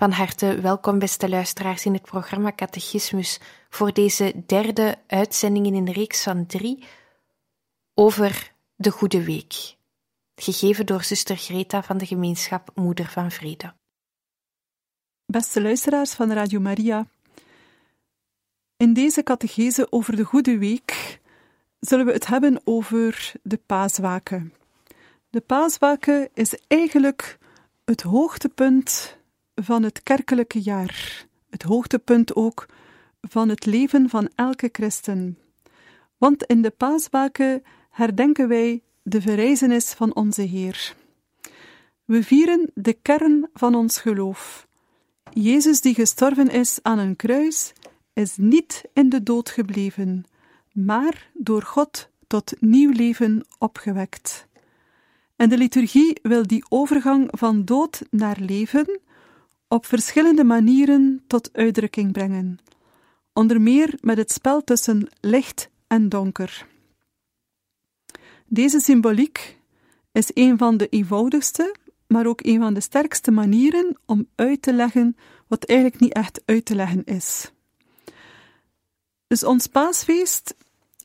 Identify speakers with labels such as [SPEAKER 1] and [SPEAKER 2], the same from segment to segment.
[SPEAKER 1] Van harte welkom, beste luisteraars, in het programma Catechismus voor deze derde uitzending in een reeks van drie over de Goede Week, gegeven door zuster Greta van de gemeenschap Moeder van Vrede.
[SPEAKER 2] Beste luisteraars van Radio Maria, in deze catechese over de Goede Week zullen we het hebben over de paaswaken. De paaswaken is eigenlijk het hoogtepunt van het kerkelijke jaar, het hoogtepunt ook van het leven van elke christen. Want in de paaswaken herdenken wij de verrijzenis van onze Heer. We vieren de kern van ons geloof. Jezus die gestorven is aan een kruis, is niet in de dood gebleven, maar door God tot nieuw leven opgewekt. En de liturgie wil die overgang van dood naar leven op verschillende manieren tot uitdrukking brengen, onder meer met het spel tussen licht en donker. Deze symboliek is een van de eenvoudigste, maar ook een van de sterkste manieren om uit te leggen wat eigenlijk niet echt uit te leggen is. Dus ons paasfeest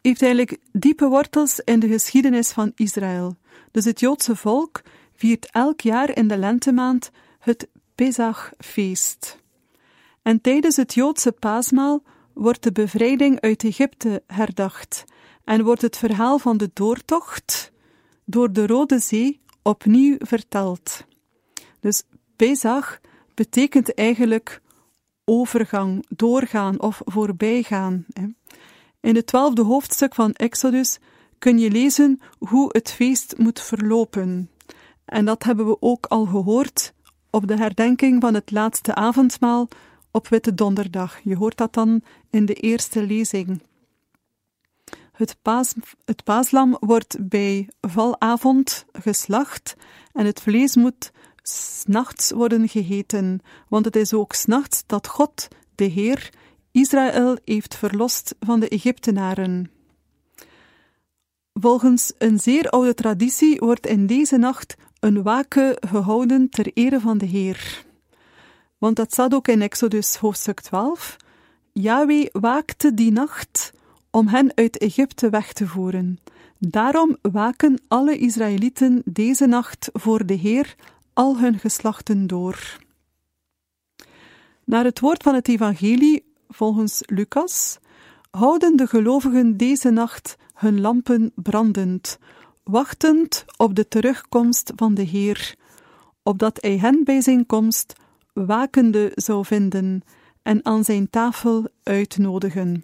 [SPEAKER 2] heeft eigenlijk diepe wortels in de geschiedenis van Israël. Dus het Joodse volk viert elk jaar in de lentemaand het Pesachfeest. En tijdens het Joodse paasmaal wordt de bevrijding uit Egypte herdacht en wordt het verhaal van de doortocht door de Rode Zee opnieuw verteld. Dus Pesach betekent eigenlijk overgang, doorgaan of voorbijgaan. In het twaalfde hoofdstuk van Exodus kun je lezen hoe het feest moet verlopen. En dat hebben we ook al gehoord op de herdenking van het laatste avondmaal op Witte Donderdag. Je hoort dat dan in de eerste lezing. Het, paas, het paaslam wordt bij valavond geslacht en het vlees moet s'nachts worden gegeten, want het is ook s'nachts dat God, de Heer, Israël heeft verlost van de Egyptenaren. Volgens een zeer oude traditie wordt in deze nacht een waken gehouden ter ere van de Heer. Want dat staat ook in Exodus hoofdstuk 12. Yahweh waakte die nacht om hen uit Egypte weg te voeren. Daarom waken alle Israëlieten deze nacht voor de Heer al hun geslachten door. Naar het woord van het Evangelie, volgens Lucas, houden de gelovigen deze nacht hun lampen brandend, wachtend op de terugkomst van de Heer, opdat hij hen bij zijn komst wakende zou vinden en aan zijn tafel uitnodigen.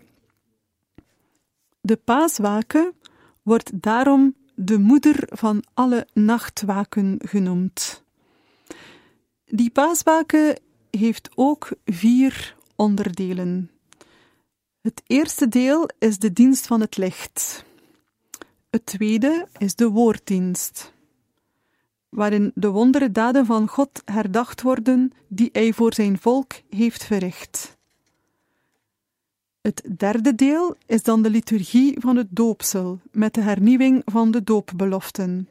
[SPEAKER 2] De paaswaken wordt daarom de moeder van alle nachtwaken genoemd. Die paaswaken heeft ook vier onderdelen. Het eerste deel is de dienst van het licht. Het tweede is de woorddienst, waarin de wondere daden van God herdacht worden die hij voor zijn volk heeft verricht. Het derde deel is dan de liturgie van het doopsel met de hernieuwing van de doopbeloften.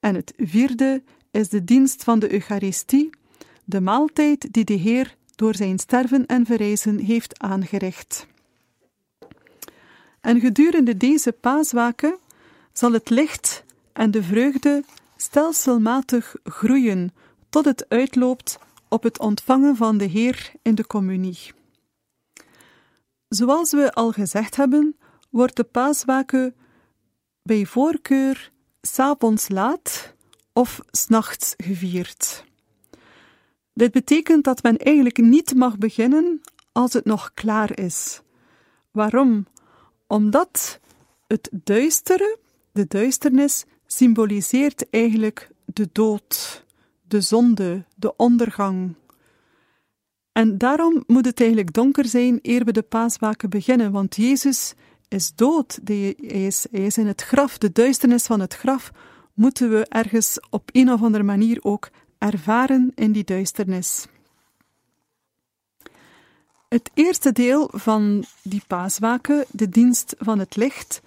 [SPEAKER 2] En het vierde is de dienst van de Eucharistie, de maaltijd die de Heer door zijn sterven en verrijzen heeft aangericht. En gedurende deze paaswaken zal het licht en de vreugde stelselmatig groeien tot het uitloopt op het ontvangen van de Heer in de communie. Zoals we al gezegd hebben, wordt de paaswaken bij voorkeur s'avonds laat of s'nachts gevierd. Dit betekent dat men eigenlijk niet mag beginnen als het nog klaar is. Waarom? Omdat het duistere, de duisternis, symboliseert eigenlijk de dood, de zonde, de ondergang. En daarom moet het eigenlijk donker zijn eer we de paaswaken beginnen, want Jezus is dood, hij is, hij is in het graf, de duisternis van het graf moeten we ergens op een of andere manier ook ervaren in die duisternis. Het eerste deel van die paaswaken, de dienst van het licht,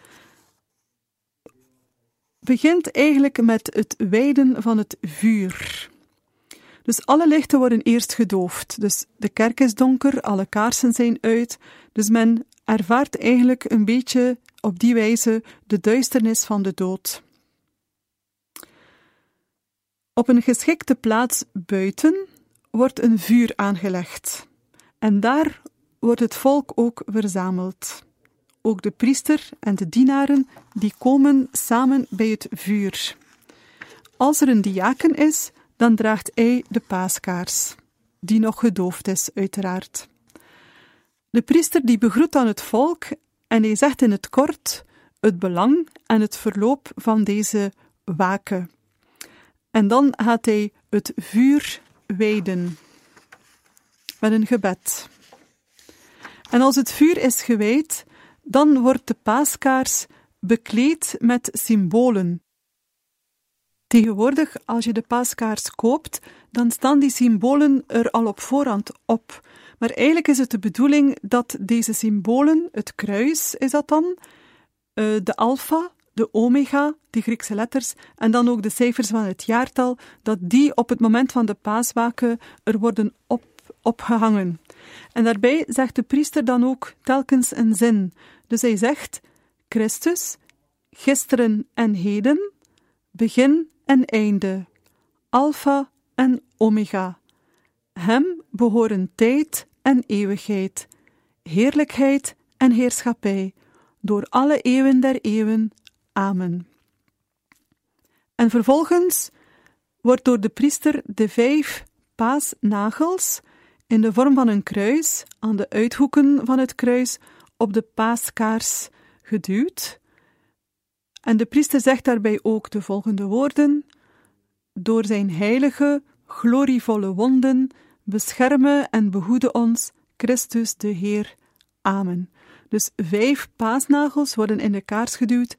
[SPEAKER 2] begint eigenlijk met het wijden van het vuur. Dus alle lichten worden eerst gedoofd. Dus de kerk is donker, alle kaarsen zijn uit. Dus men ervaart eigenlijk een beetje op die wijze de duisternis van de dood. Op een geschikte plaats buiten wordt een vuur aangelegd. En daar wordt het volk ook verzameld. Ook de priester en de dienaren die komen samen bij het vuur. Als er een diaken is, dan draagt hij de paaskaars, die nog gedoofd is, uiteraard. De priester die begroet aan het volk en hij zegt in het kort het belang en het verloop van deze waken. En dan gaat hij het vuur wijden met een gebed. En als het vuur is gewijd, dan wordt de paaskaars bekleed met symbolen. Tegenwoordig, als je de paaskaars koopt, dan staan die symbolen er al op voorhand op. Maar eigenlijk is het de bedoeling dat deze symbolen, het kruis is dat dan, eh, de alfa, de omega, die Griekse letters, en dan ook de cijfers van het jaartal, dat die op het moment van de paaswaken er worden op, opgehangen. En daarbij zegt de priester dan ook telkens een zin. Dus hij zegt: Christus, gisteren en heden, begin en einde, Alpha en Omega. Hem behoren tijd en eeuwigheid, heerlijkheid en heerschappij, door alle eeuwen der eeuwen. Amen. En vervolgens wordt door de priester de vijf paasnagels in de vorm van een kruis aan de uithoeken van het kruis op de paaskaars geduwd. En de priester zegt daarbij ook de volgende woorden: Door zijn heilige, glorievolle wonden beschermen en behoeden ons Christus de Heer. Amen. Dus vijf paasnagels worden in de kaars geduwd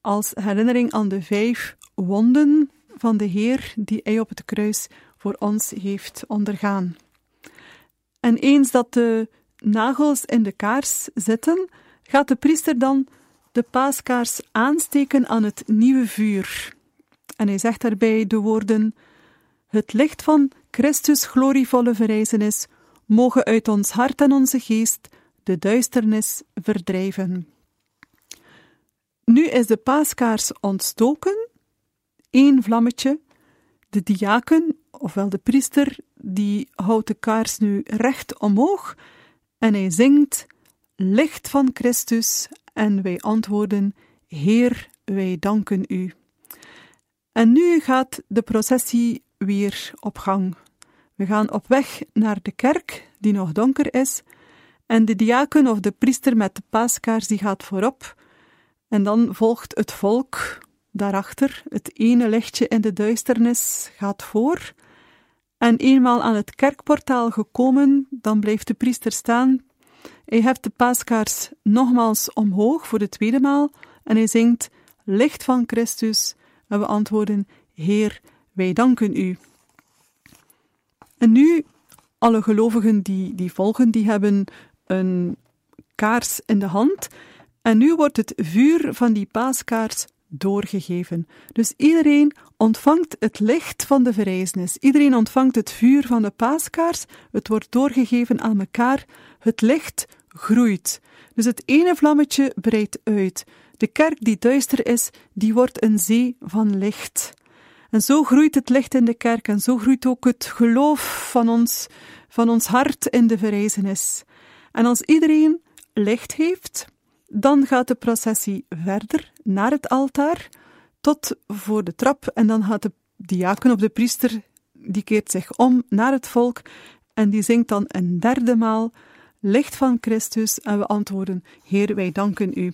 [SPEAKER 2] als herinnering aan de vijf wonden van de Heer die hij op het kruis voor ons heeft ondergaan. En eens dat de nagels in de kaars zitten, gaat de priester dan de paaskaars aansteken aan het nieuwe vuur. En hij zegt daarbij de woorden: Het licht van Christus' glorievolle verrijzenis mogen uit ons hart en onze geest de duisternis verdrijven. Nu is de paaskaars ontstoken, één vlammetje. De diaken, ofwel de priester, die houdt de kaars nu recht omhoog en hij zingt Licht van Christus en wij antwoorden Heer, wij danken u. En nu gaat de processie weer op gang. We gaan op weg naar de kerk, die nog donker is, en de diaken of de priester met de paaskaars die gaat voorop, en dan volgt het volk daarachter. Het ene lichtje in de duisternis gaat voor, en eenmaal aan het kerkportaal gekomen, dan blijft de priester staan. Hij heft de paaskaars nogmaals omhoog voor de tweede maal en hij zingt Licht van Christus. En we antwoorden: Heer, wij danken u. En nu, alle gelovigen die, die volgen, die hebben een kaars in de hand. En nu wordt het vuur van die paaskaars doorgegeven. Dus iedereen ontvangt het licht van de verrijzenis. Iedereen ontvangt het vuur van de paaskaars. Het wordt doorgegeven aan elkaar. Het licht groeit. Dus het ene vlammetje breidt uit. De kerk die duister is, die wordt een zee van licht. En zo groeit het licht in de kerk en zo groeit ook het geloof van ons, van ons hart in de verrijzenis. En als iedereen licht heeft, dan gaat de processie verder naar het altaar tot voor de trap en dan gaat de diaken of de priester, die keert zich om naar het volk en die zingt dan een derde maal licht van Christus en we antwoorden, Heer, wij danken u.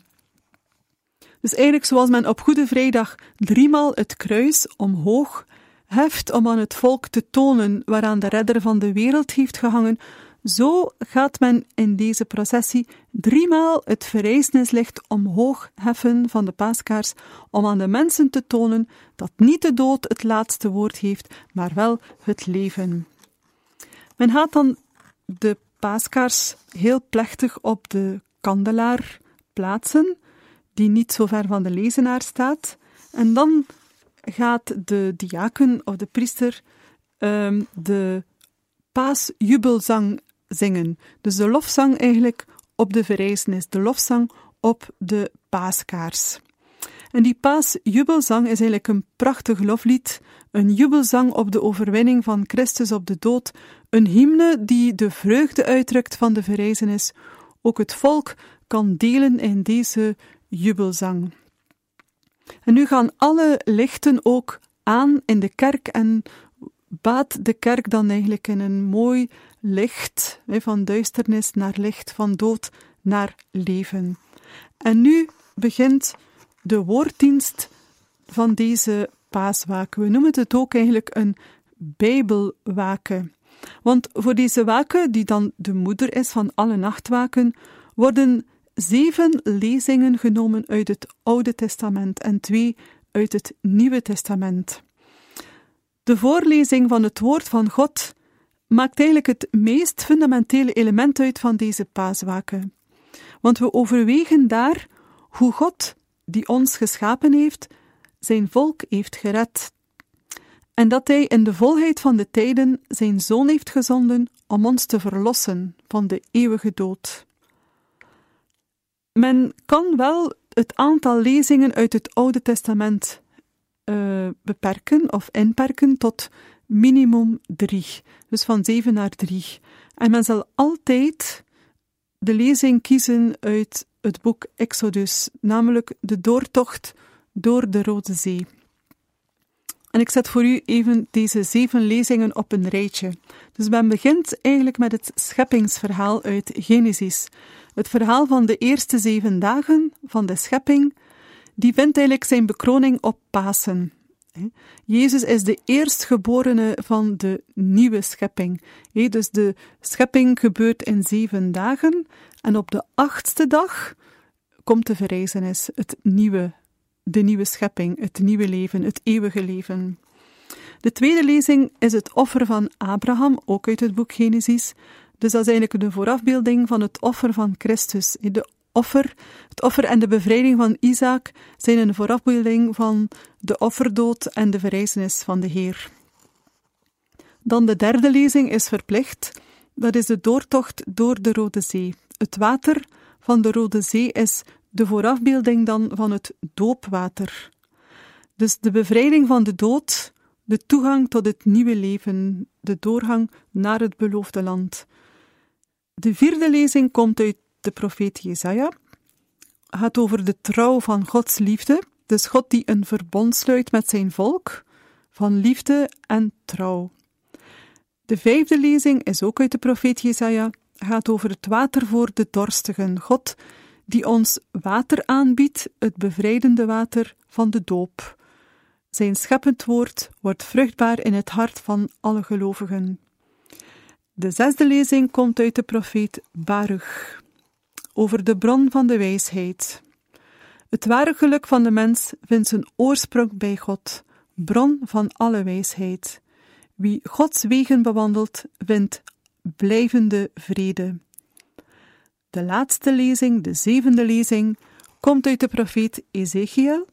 [SPEAKER 2] Dus eigenlijk zoals men op Goede Vrijdag driemaal het kruis omhoog heft om aan het volk te tonen waaraan de redder van de wereld heeft gehangen, zo gaat men in deze processie driemaal het verrijzenislicht omhoog heffen van de paaskaars om aan de mensen te tonen dat niet de dood het laatste woord heeft, maar wel het leven. Men gaat dan de paaskaars heel plechtig op de kandelaar plaatsen, die niet zo ver van de lezenaar staat, en dan gaat de diaken of de priester um, de paasjubelzang zingen. Dus de lofzang eigenlijk op de verrijzenis, de lofzang op de paaskaars. En die paasjubelzang is eigenlijk een prachtig loflied, een jubelzang op de overwinning van Christus op de dood, een hymne die de vreugde uitdrukt van de verrijzenis. Ook het volk kan delen in deze jubelzang. En nu gaan alle lichten ook aan in de kerk en baat de kerk dan eigenlijk in een mooi licht, van duisternis naar licht, van dood naar leven. En nu begint de woorddienst van deze paaswaken. We noemen het ook eigenlijk een Bijbelwaken. Want voor deze waken, die dan de moeder is van alle nachtwaken, worden zeven lezingen genomen uit het Oude Testament en twee uit het Nieuwe Testament. De voorlezing van het Woord van God maakt eigenlijk het meest fundamentele element uit van deze paaswaken. Want we overwegen daar hoe God, die ons geschapen heeft, zijn volk heeft gered. En dat hij in de volheid van de tijden zijn zoon heeft gezonden om ons te verlossen van de eeuwige dood. Men kan wel het aantal lezingen uit het Oude Testament uh, beperken of inperken tot minimum drie. Dus van zeven naar drie. En men zal altijd de lezing kiezen uit het boek Exodus, namelijk de doortocht door de Rode Zee. En ik zet voor u even deze zeven lezingen op een rijtje. Dus men begint eigenlijk met het scheppingsverhaal uit Genesis. Het verhaal van de eerste zeven dagen van de schepping, die vindt eigenlijk zijn bekroning op Pasen. Jezus is de eerstgeborene van de nieuwe schepping. Dus de schepping gebeurt in zeven dagen en op de achtste dag komt de verrijzenis, het nieuwe, de nieuwe schepping, het nieuwe leven, het eeuwige leven. De tweede lezing is het offer van Abraham, ook uit het boek Genesis. Dus dat is eigenlijk de voorafbeelding van het offer van Christus. De offer, het offer en de bevrijding van Isaac zijn een voorafbeelding van de offerdood en de verrijzenis van de Heer. Dan de derde lezing is verplicht. Dat is de doortocht door de Rode Zee. Het water van de Rode Zee is de voorafbeelding dan van het doopwater. Dus de bevrijding van de dood, de toegang tot het nieuwe leven, de doorgang naar het beloofde land. De vierde lezing komt uit de profeet Jesaja. Gaat over de trouw van Gods liefde, dus God die een verbond sluit met zijn volk, van liefde en trouw. De vijfde lezing is ook uit de profeet Jesaja, gaat over het water voor de dorstigen. God die ons water aanbiedt, het bevrijdende water van de doop. Zijn scheppend woord wordt vruchtbaar in het hart van alle gelovigen. De zesde lezing komt uit de profeet Baruch over de bron van de wijsheid. Het ware geluk van de mens vindt zijn oorsprong bij God, bron van alle wijsheid. Wie Gods wegen bewandelt, vindt blijvende vrede. De laatste lezing, de zevende lezing, komt uit de profeet Ezekiel.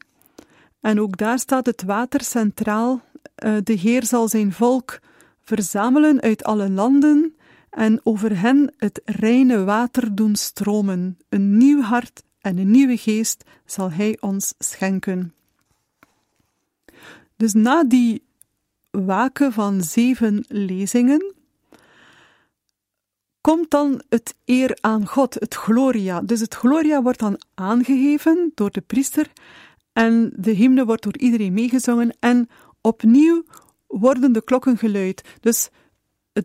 [SPEAKER 2] En ook daar staat het water centraal. Eh, de Heer zal zijn volk verzamelen uit alle landen en over hen het reine water doen stromen. Een nieuw hart en een nieuwe geest zal Hij ons schenken. Dus na die waken van zeven lezingen, komt dan het eer aan God, het Gloria. Dus het Gloria wordt dan aangegeven door de priester en de hymne wordt door iedereen meegezongen en opnieuw worden de klokken geluid. Dus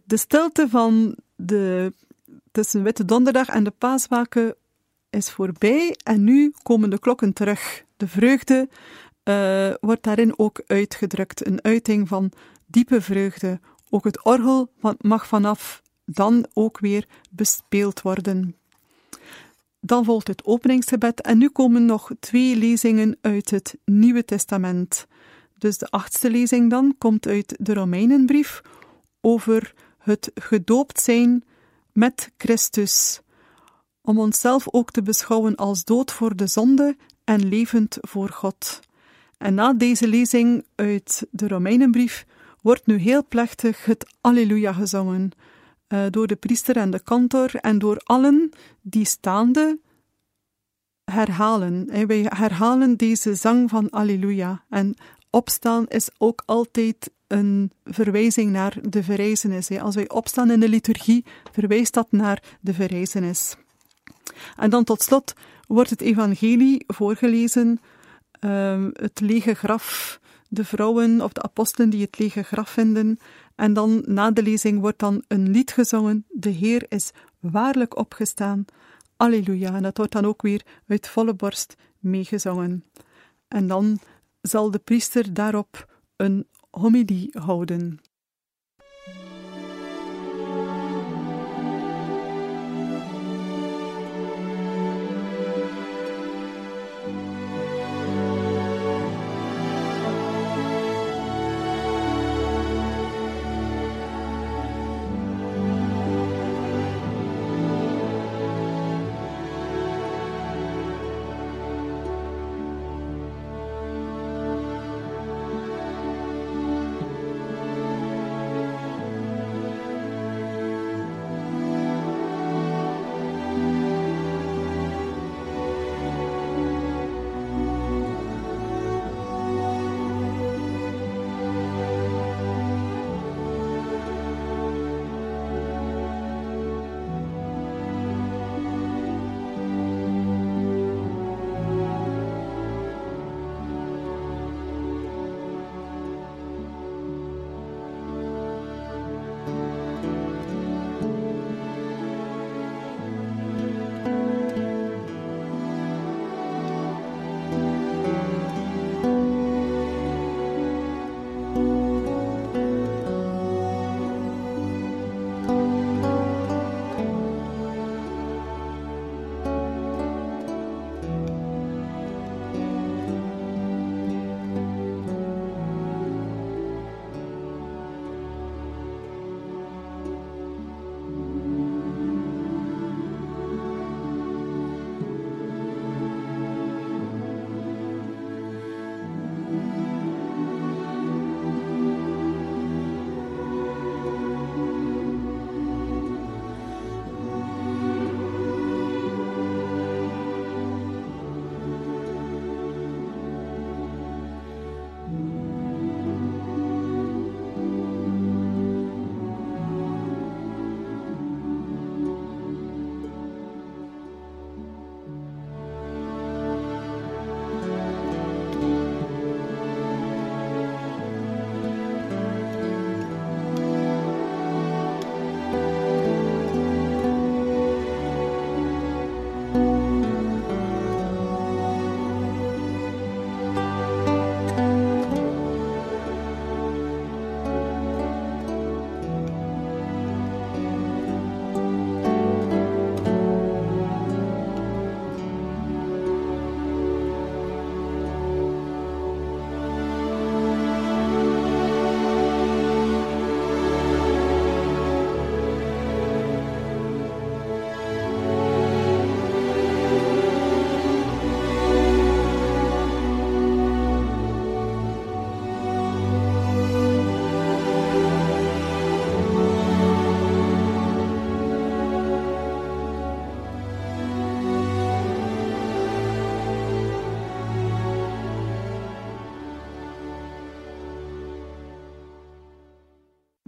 [SPEAKER 2] de stilte van de, tussen Witte Donderdag en de Paaswaken is voorbij en nu komen de klokken terug. De vreugde uh, wordt daarin ook uitgedrukt, een uiting van diepe vreugde. Ook het orgel mag vanaf dan ook weer bespeeld worden. Dan volgt het openingsgebed en nu komen nog twee lezingen uit het Nieuwe Testament. Dus de achtste lezing dan komt uit de Romeinenbrief over het gedoopt zijn met Christus, om onszelf ook te beschouwen als dood voor de zonde en levend voor God. En na deze lezing uit de Romeinenbrief wordt nu heel plechtig het Alleluia gezongen, uh, door de priester en de kantor en door allen die staande herhalen. En wij herhalen deze zang van Alleluia. En opstaan is ook altijd een verwijzing naar de verrijzenis. Als wij opstaan in de liturgie, verwijst dat naar de verrijzenis. En dan tot slot wordt het evangelie voorgelezen, um, het lege graf, de vrouwen of de apostelen die het lege graf vinden. En dan na de lezing wordt dan een lied gezongen, de Heer is waarlijk opgestaan. Alleluia. En dat wordt dan ook weer uit volle borst meegezongen. En dan zal de priester daarop een homilie houden.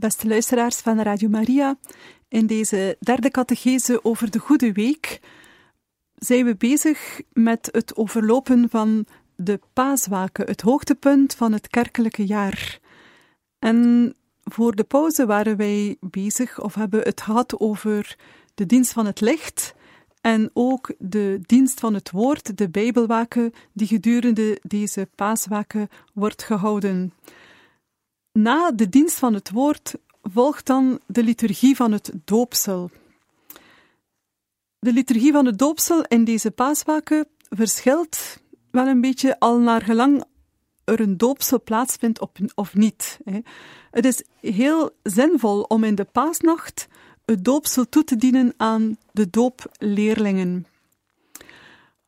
[SPEAKER 2] Beste luisteraars van Radio Maria, in deze derde catechese over de Goede Week zijn we bezig met het overlopen van de paaswaken, het hoogtepunt van het kerkelijke jaar. En voor de pauze waren wij bezig of hebben het gehad over de dienst van het licht en ook de dienst van het woord, de Bijbelwaken, die gedurende deze paaswaken wordt gehouden. Na de dienst van het woord volgt dan de liturgie van het doopsel. De liturgie van het doopsel in deze paaswaken verschilt wel een beetje al naar gelang er een doopsel plaatsvindt of niet. Het is heel zinvol om in de paasnacht het doopsel toe te dienen aan de doopleerlingen.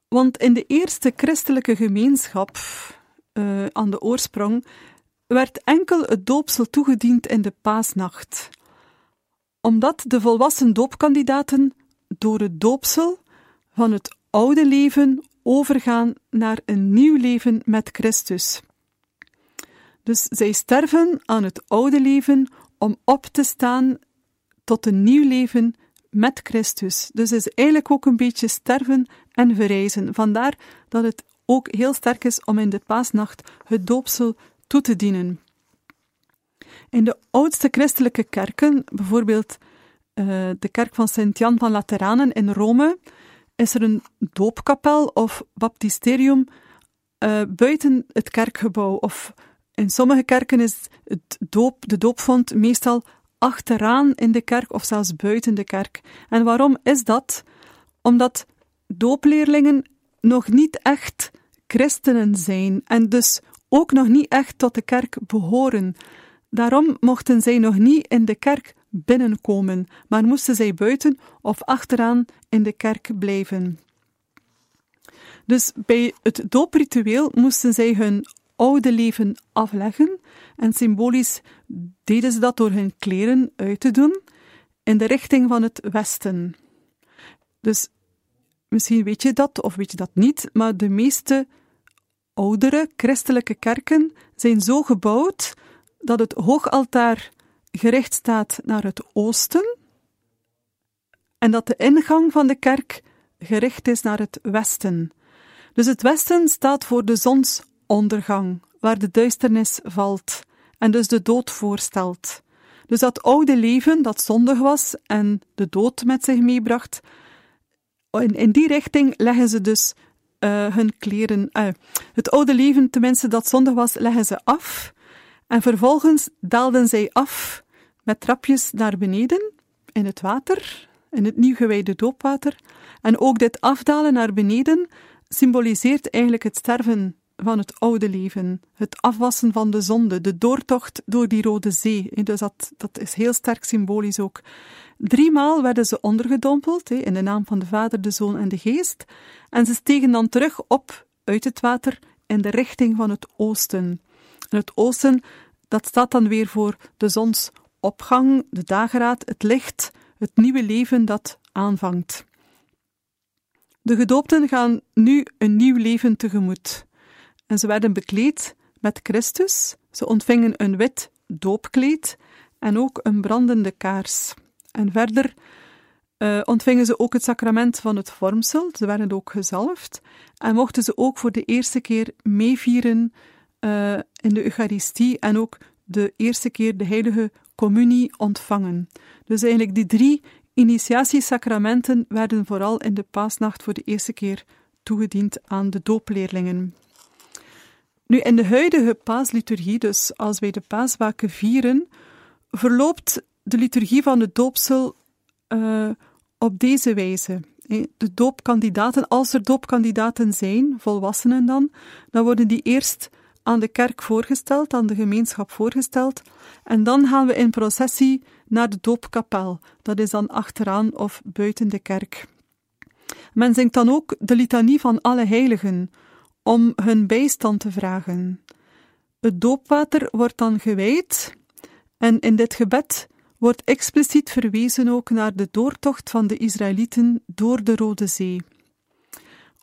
[SPEAKER 2] Want in de eerste christelijke gemeenschap, uh, aan de oorsprong, werd enkel het doopsel toegediend in de paasnacht, omdat de volwassen doopkandidaten door het doopsel van het oude leven overgaan naar een nieuw leven met Christus. Dus zij sterven aan het oude leven om op te staan tot een nieuw leven met Christus. Dus is eigenlijk ook een beetje sterven en verrijzen. Vandaar dat het ook heel sterk is om in de paasnacht het doopsel toe te dienen. In de oudste christelijke kerken, bijvoorbeeld uh, de kerk van Sint-Jan van Lateranen in Rome, is er een doopkapel of baptisterium uh, buiten het kerkgebouw. Of in sommige kerken is het doop, de doopvond meestal achteraan in de kerk of zelfs buiten de kerk. En waarom is dat? Omdat doopleerlingen nog niet echt christenen zijn en dus ook nog niet echt tot de kerk behoren. Daarom mochten zij nog niet in de kerk binnenkomen, maar moesten zij buiten of achteraan in de kerk blijven. Dus bij het doopritueel moesten zij hun oude leven afleggen en symbolisch deden ze dat door hun kleren uit te doen in de richting van het westen. Dus misschien weet je dat of weet je dat niet, maar de meeste oudere christelijke kerken zijn zo gebouwd dat het hoogaltaar gericht staat naar het oosten en dat de ingang van de kerk gericht is naar het westen. Dus het westen staat voor de zonsondergang, waar de duisternis valt en dus de dood voorstelt. Dus dat oude leven dat zondig was en de dood met zich meebracht, in, die richting leggen ze dus uh, hun kleren. Uh, het oude leven, tenminste dat zondig was, leggen ze af. En vervolgens daalden zij af met trapjes naar beneden in het water, in het nieuw gewijde doopwater. En ook dit afdalen naar beneden symboliseert eigenlijk het sterven van het oude leven, het afwassen van de zonde, de doortocht door die Rode Zee. Dus dat, dat is heel sterk symbolisch ook. Driemaal werden ze ondergedompeld, in de naam van de Vader, de Zoon en de Geest, en ze stegen dan terug op uit het water in de richting van het oosten. En het oosten, dat staat dan weer voor de zonsopgang, de dageraad, het licht, het nieuwe leven dat aanvangt. De gedoopten gaan nu een nieuw leven tegemoet. En ze werden bekleed met Christus, ze ontvingen een wit doopkleed en ook een brandende kaars. En verder uh, ontvingen ze ook het sacrament van het vormsel, ze werden ook gezalfd, en mochten ze ook voor de eerste keer meevieren uh, in de Eucharistie en ook de eerste keer de heilige communie ontvangen. Dus eigenlijk die drie initiatiesacramenten werden vooral in de paasnacht voor de eerste keer toegediend aan de doopleerlingen. Nu, in de huidige paasliturgie, dus als wij de paaswaken vieren, verloopt de liturgie van de doopsel uh, op deze wijze. De doopkandidaten, als er doopkandidaten zijn, volwassenen dan, dan worden die eerst aan de kerk voorgesteld, aan de gemeenschap voorgesteld, en dan gaan we in processie naar de doopkapel. Dat is dan achteraan of buiten de kerk. Men zingt dan ook de litanie van alle heiligen, om hun bijstand te vragen. Het doopwater wordt dan gewijd, en in dit gebed wordt expliciet verwezen ook naar de doortocht van de Israëlieten door de Rode Zee.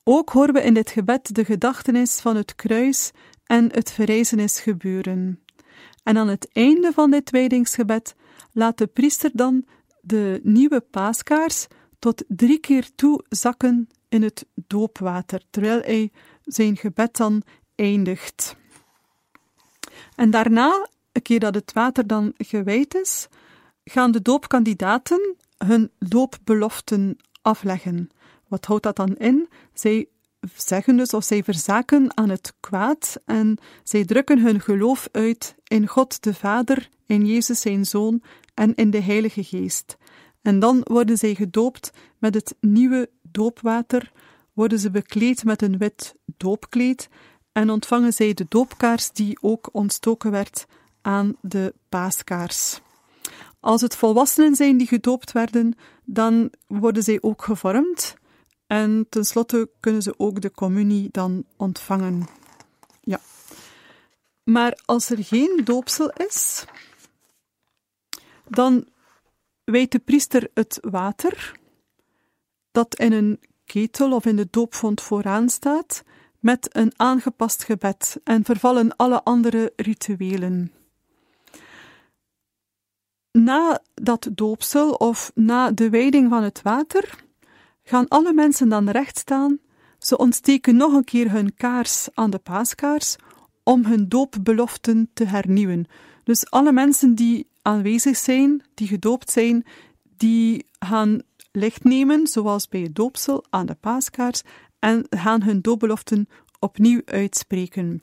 [SPEAKER 2] Ook horen we in dit gebed de gedachtenis van het kruis en het verrijzenis gebeuren. En aan het einde van dit wijdingsgebed laat de priester dan de nieuwe paaskaars tot drie keer toe zakken in het doopwater, terwijl hij zijn gebed dan eindigt. En daarna, een keer dat het water dan gewijd is, gaan de doopkandidaten hun doopbeloften afleggen. Wat houdt dat dan in? Zij zeggen dus of zij verzaken aan het kwaad en zij drukken hun geloof uit in God de Vader, in Jezus zijn Zoon en in de Heilige Geest. En dan worden zij gedoopt met het nieuwe doopwater, worden ze bekleed met een wit doopkleed en ontvangen zij de doopkaars die ook ontstoken werd aan de paaskaars. Als het volwassenen zijn die gedoopt werden, dan worden zij ook gevormd en tenslotte kunnen ze ook de communie dan ontvangen. Ja. Maar als er geen doopsel is, dan wijt de priester het water dat in een ketel of in de doopvond vooraan staat, met een aangepast gebed en vervallen alle andere rituelen. Na dat doopsel of na de wijding van het water gaan alle mensen dan recht staan. Ze ontsteken nog een keer hun kaars aan de paaskaars om hun doopbeloften te hernieuwen. Dus alle mensen die aanwezig zijn, die gedoopt zijn, die gaan licht nemen, zoals bij het doopsel aan de paaskaars, en gaan hun doopbeloften opnieuw uitspreken.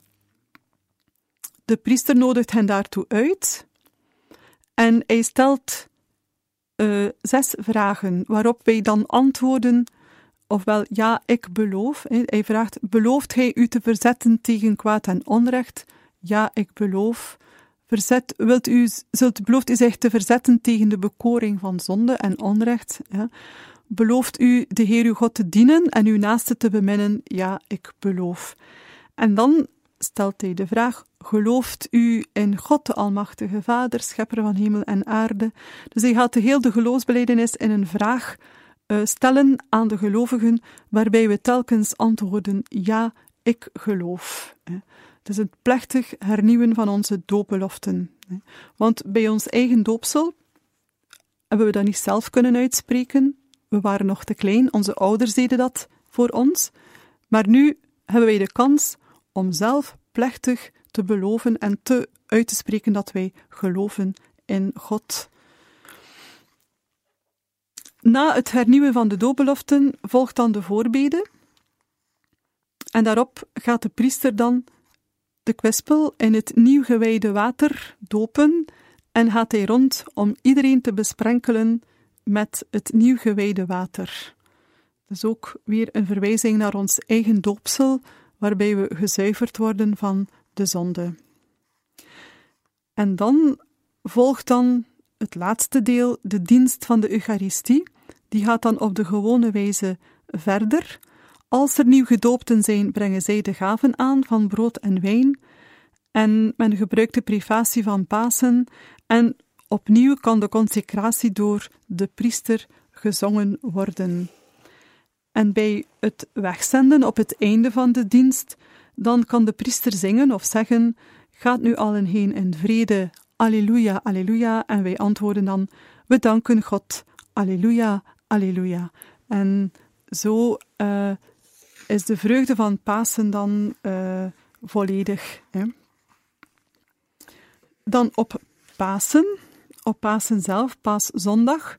[SPEAKER 2] De priester nodigt hen daartoe uit en hij stelt uh, zes vragen waarop wij dan antwoorden ofwel ja, ik beloof. Hij vraagt, belooft hij u te verzetten tegen kwaad en onrecht? Ja, ik beloof. Verzet, wilt u, zult, belooft u zich te verzetten tegen de bekoring van zonde en onrecht? Ja. Belooft u de Heer uw God te dienen en uw naaste te beminnen? Ja, ik beloof. En dan stelt hij de vraag: Gelooft u in God, de Almachtige Vader, Schepper van hemel en aarde? Dus hij gaat de hele geloofsbeleidenis in een vraag uh, stellen aan de gelovigen, waarbij we telkens antwoorden: Ja, ik geloof. Het is het plechtig hernieuwen van onze doopbeloften. Want bij ons eigen doopsel hebben we dat niet zelf kunnen uitspreken. We waren nog te klein, onze ouders deden dat voor ons. Maar nu hebben wij de kans om zelf plechtig te beloven en te uit te spreken dat wij geloven in God. Na het hernieuwen van de doopbeloften volgt dan de voorbede. En daarop gaat de priester dan de kwispel in het nieuw gewijde water dopen en gaat hij rond om iedereen te besprenkelen met het nieuw gewijde water. Dus ook weer een verwijzing naar ons eigen doopsel, waarbij we gezuiverd worden van de zonde. En dan volgt dan het laatste deel, de dienst van de Eucharistie. Die gaat dan op de gewone wijze verder. Als er nieuw gedoopten zijn, brengen zij de gaven aan van brood en wijn. En men gebruikt de privatie van Pasen. En opnieuw kan de consecratie door de priester gezongen worden. En bij het wegzenden op het einde van de dienst, dan kan de priester zingen of zeggen: Gaat nu allen heen in vrede, Alleluia, Alleluia. En wij antwoorden dan: We danken God, Alleluia, Alleluia. En zo uh, is de vreugde van Pasen dan uh, volledig. Hè. Dan op Pasen, op Pasen zelf, Paaszondag,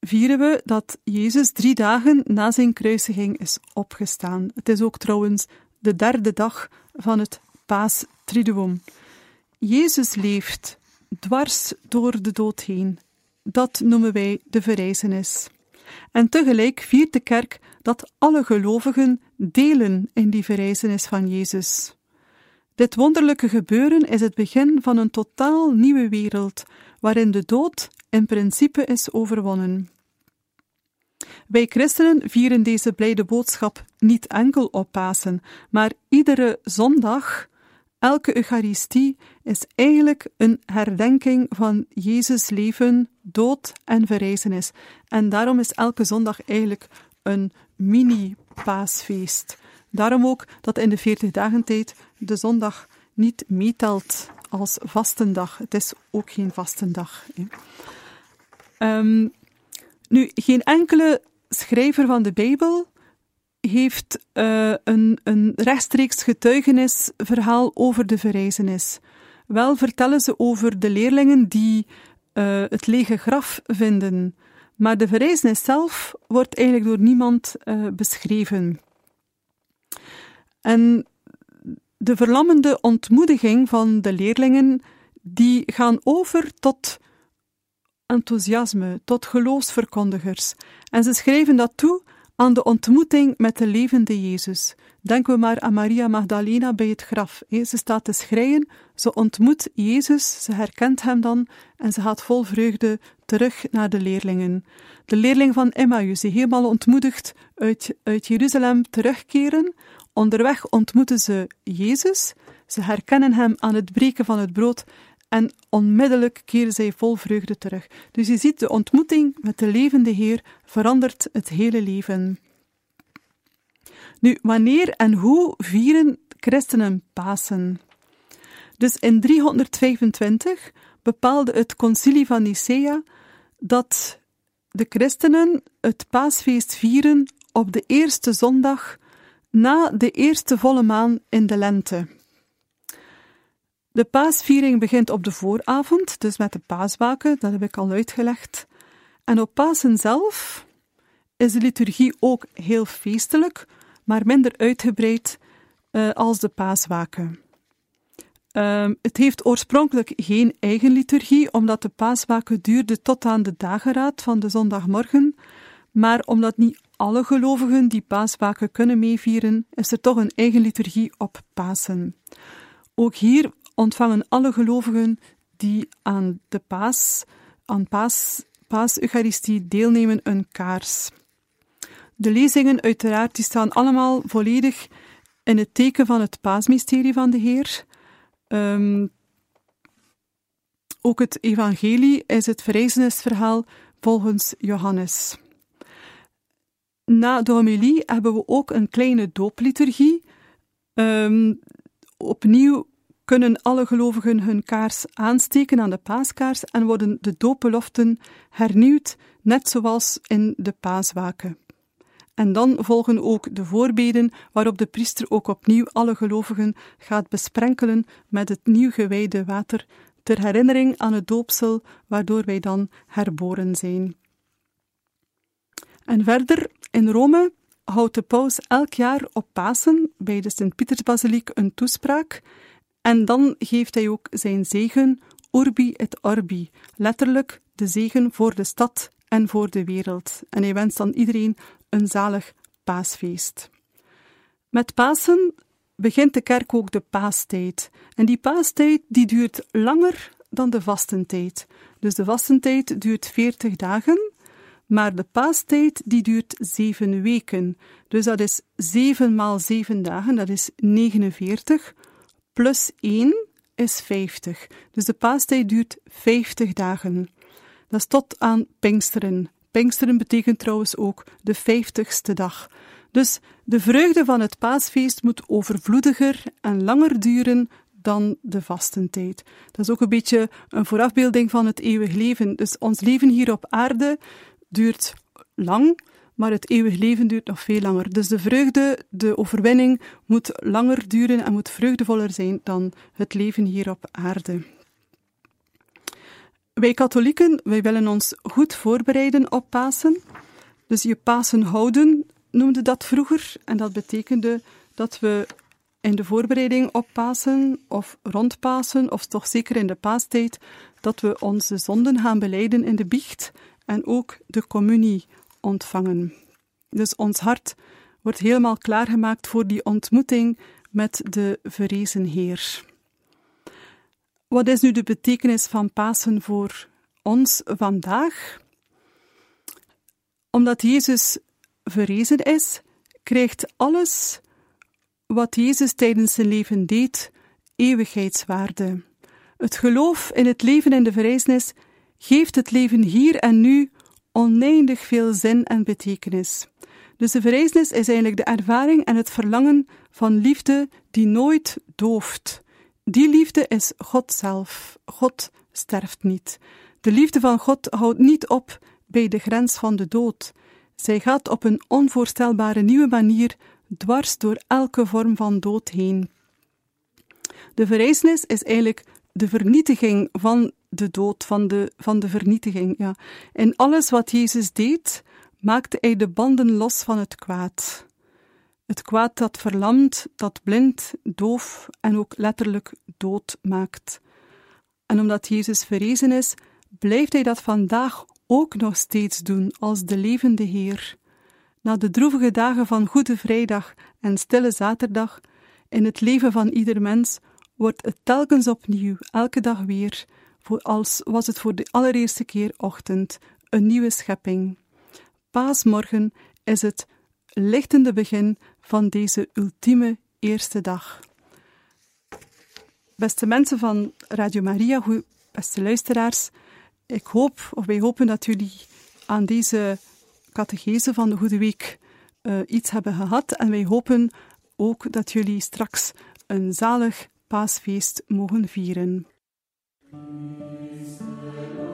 [SPEAKER 2] vieren we dat Jezus drie dagen na zijn kruisiging is opgestaan. Het is ook trouwens de derde dag van het Paastriduum. Jezus leeft dwars door de dood heen. Dat noemen wij de verrijzenis. En tegelijk viert de kerk dat alle gelovigen delen in die verrijzenis van Jezus. Dit wonderlijke gebeuren is het begin van een totaal nieuwe wereld, waarin de dood in principe is overwonnen. Wij christenen vieren deze blijde boodschap niet enkel op Pasen, maar iedere zondag, elke Eucharistie, is eigenlijk een herdenking van Jezus' leven, dood en verrijzenis. En daarom is elke zondag eigenlijk een mini-paasfeest. Daarom ook dat in de 40 dagen tijd de zondag niet meetelt als vastendag. Het is ook geen vastendag. Um, nu, geen enkele schrijver van de Bijbel heeft uh, een, een rechtstreeks getuigenisverhaal over de verrijzenis. Wel vertellen ze over de leerlingen die uh, het lege graf vinden. Maar de verrijzenis zelf wordt eigenlijk door niemand uh, beschreven. En de verlammende ontmoediging van de leerlingen, die gaan over tot enthousiasme, tot geloofsverkondigers. En ze schrijven dat toe aan de ontmoeting met de levende Jezus. Denken we maar aan Maria Magdalena bij het graf. Ze staat te schreien, ze ontmoet Jezus, ze herkent hem dan en ze gaat vol vreugde terug naar de leerlingen. De leerling van Emmaus, die helemaal ontmoedigd uit, uit Jeruzalem terugkeren. Onderweg ontmoeten ze Jezus, ze herkennen hem aan het breken van het brood en onmiddellijk keren zij vol vreugde terug. Dus je ziet, de ontmoeting met de levende Heer verandert het hele leven. Nu, wanneer en hoe vieren christenen Pasen? Dus in 325 bepaalde het concilie van Nicea dat de christenen het paasfeest vieren op de eerste zondag na de eerste volle maan in de lente. De paasviering begint op de vooravond, dus met de paaswaken, dat heb ik al uitgelegd. En op Pasen zelf is de liturgie ook heel feestelijk, maar minder uitgebreid uh, als de paaswaken. Uh, het heeft oorspronkelijk geen eigen liturgie, omdat de paaswaken duurde tot aan de dageraad van de zondagmorgen, maar omdat niet alle gelovigen die paaswaken kunnen meevieren, is er toch een eigen liturgie op Pasen. Ook hier ontvangen alle gelovigen die aan de paas, aan paas, paas-eucharistie deelnemen een kaars. De lezingen uiteraard die staan allemaal volledig in het teken van het paasmysterie van de Heer. Um, ook het evangelie is het verrijzenisverhaal volgens Johannes. Na de homilie hebben we ook een kleine doopliturgie. Um, opnieuw kunnen alle gelovigen hun kaars aansteken aan de paaskaars en worden de doopbeloften hernieuwd, net zoals in de paaswaken. En dan volgen ook de voorbeden, waarop de priester ook opnieuw alle gelovigen gaat besprenkelen met het nieuw gewijde water, ter herinnering aan het doopsel, waardoor wij dan herboren zijn. En verder, in Rome houdt de paus elk jaar op Pasen bij de Sint-Pietersbasiliek een toespraak en dan geeft hij ook zijn zegen, Urbi et Orbi, letterlijk de zegen voor de stad en voor de wereld. En hij wenst dan iedereen een zalig paasfeest. Met Pasen begint de kerk ook de paastijd. En die paastijd die duurt langer dan de vastentijd. Dus de vastentijd duurt 40 dagen, maar de paastijd die duurt 7 weken. Dus dat is 7 maal 7 dagen, dat is 49 plus 1 is 50. Dus de paastijd duurt 50 dagen. Dat is tot aan Pinksteren. Pinksteren betekent trouwens ook de 50ste dag. Dus de vreugde van het paasfeest moet overvloediger en langer duren dan de vastentijd. Dat is ook een beetje een voorafbeelding van het eeuwig leven. Dus ons leven hier op aarde duurt lang, maar het eeuwig leven duurt nog veel langer. Dus de vreugde, de overwinning moet langer duren en moet vreugdevoller zijn dan het leven hier op aarde. Wij katholieken, wij willen ons goed voorbereiden op Pasen. Dus je Pasen houden noemde dat vroeger en dat betekende dat we in de voorbereiding op Pasen of rond Pasen, of toch zeker in de paastijd, dat we onze zonden gaan beleiden in de biecht en ook de communie ontvangen. Dus ons hart wordt helemaal klaargemaakt voor die ontmoeting met de verrezen Heer. Wat is nu de betekenis van Pasen voor ons vandaag? Omdat Jezus verrezen is, krijgt alles wat Jezus tijdens zijn leven deed eeuwigheidswaarde. Het geloof in het leven en de verrijzenis geeft het leven hier en nu oneindig veel zin en betekenis. Dus de verrijzenis is eigenlijk de ervaring en het verlangen van liefde die nooit dooft, Die liefde is God zelf. God sterft niet. De liefde van God houdt niet op bij de grens van de dood. Zij gaat op een onvoorstelbare nieuwe manier dwars door elke vorm van dood heen. De verrijzenis is eigenlijk de vernietiging van de dood, van de, van de vernietiging. Ja. In alles wat Jezus deed, maakte hij de banden los van het kwaad. Het kwaad dat verlamt, dat blind, doof en ook letterlijk dood maakt. En omdat Jezus verrezen is, blijft hij dat vandaag ook nog steeds doen als de levende Heer. Na de droevige dagen van Goede Vrijdag en Stille Zaterdag, in het leven van ieder mens, wordt het telkens opnieuw, elke dag weer, als was het voor de allereerste keer ochtend, een nieuwe schepping. Paasmorgen is het lichtende begin van deze ultieme eerste dag. Beste mensen van Radio Maria, beste luisteraars, ik hoop, of wij hopen dat jullie aan deze catechese van de Goede Week uh, iets hebben gehad. En wij hopen ook dat jullie straks een zalig paasfeest mogen vieren. Peace.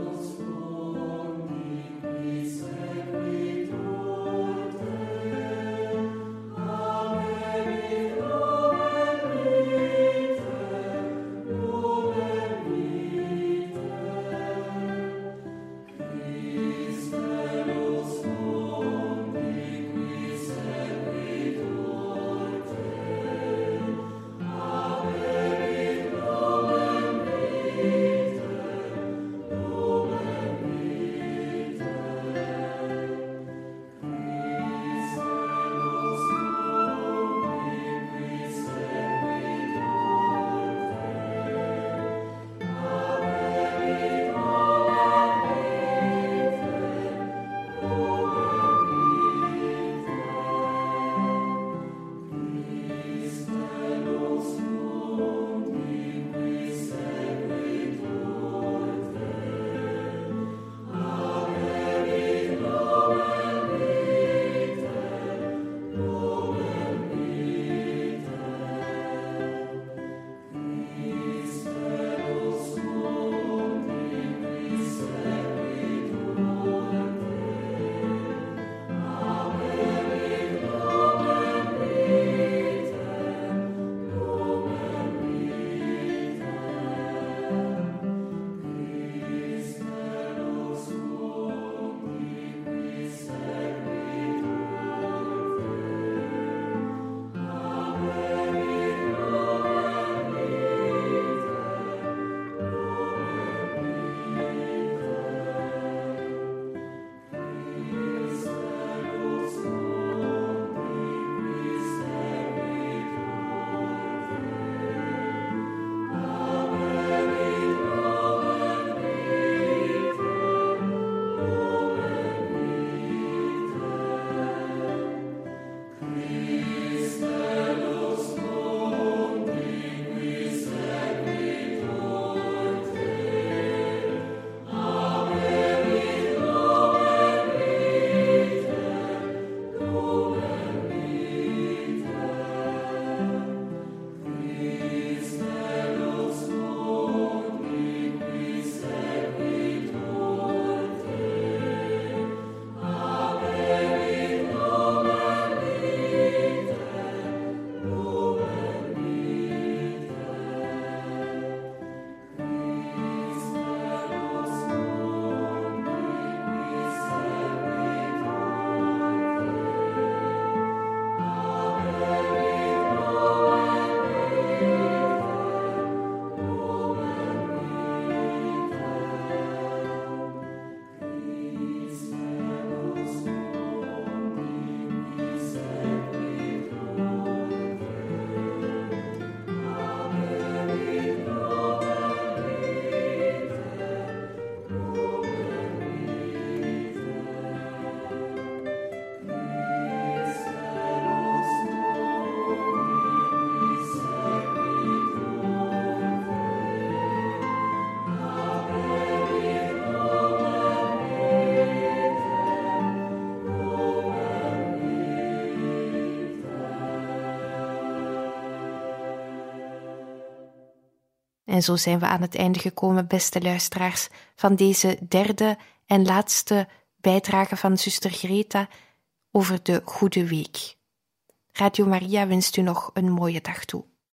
[SPEAKER 1] En zo zijn we aan het einde gekomen, beste luisteraars, van deze derde en laatste bijdrage van zuster Greta over de Goede Week. Radio Maria wenst u nog een mooie dag toe.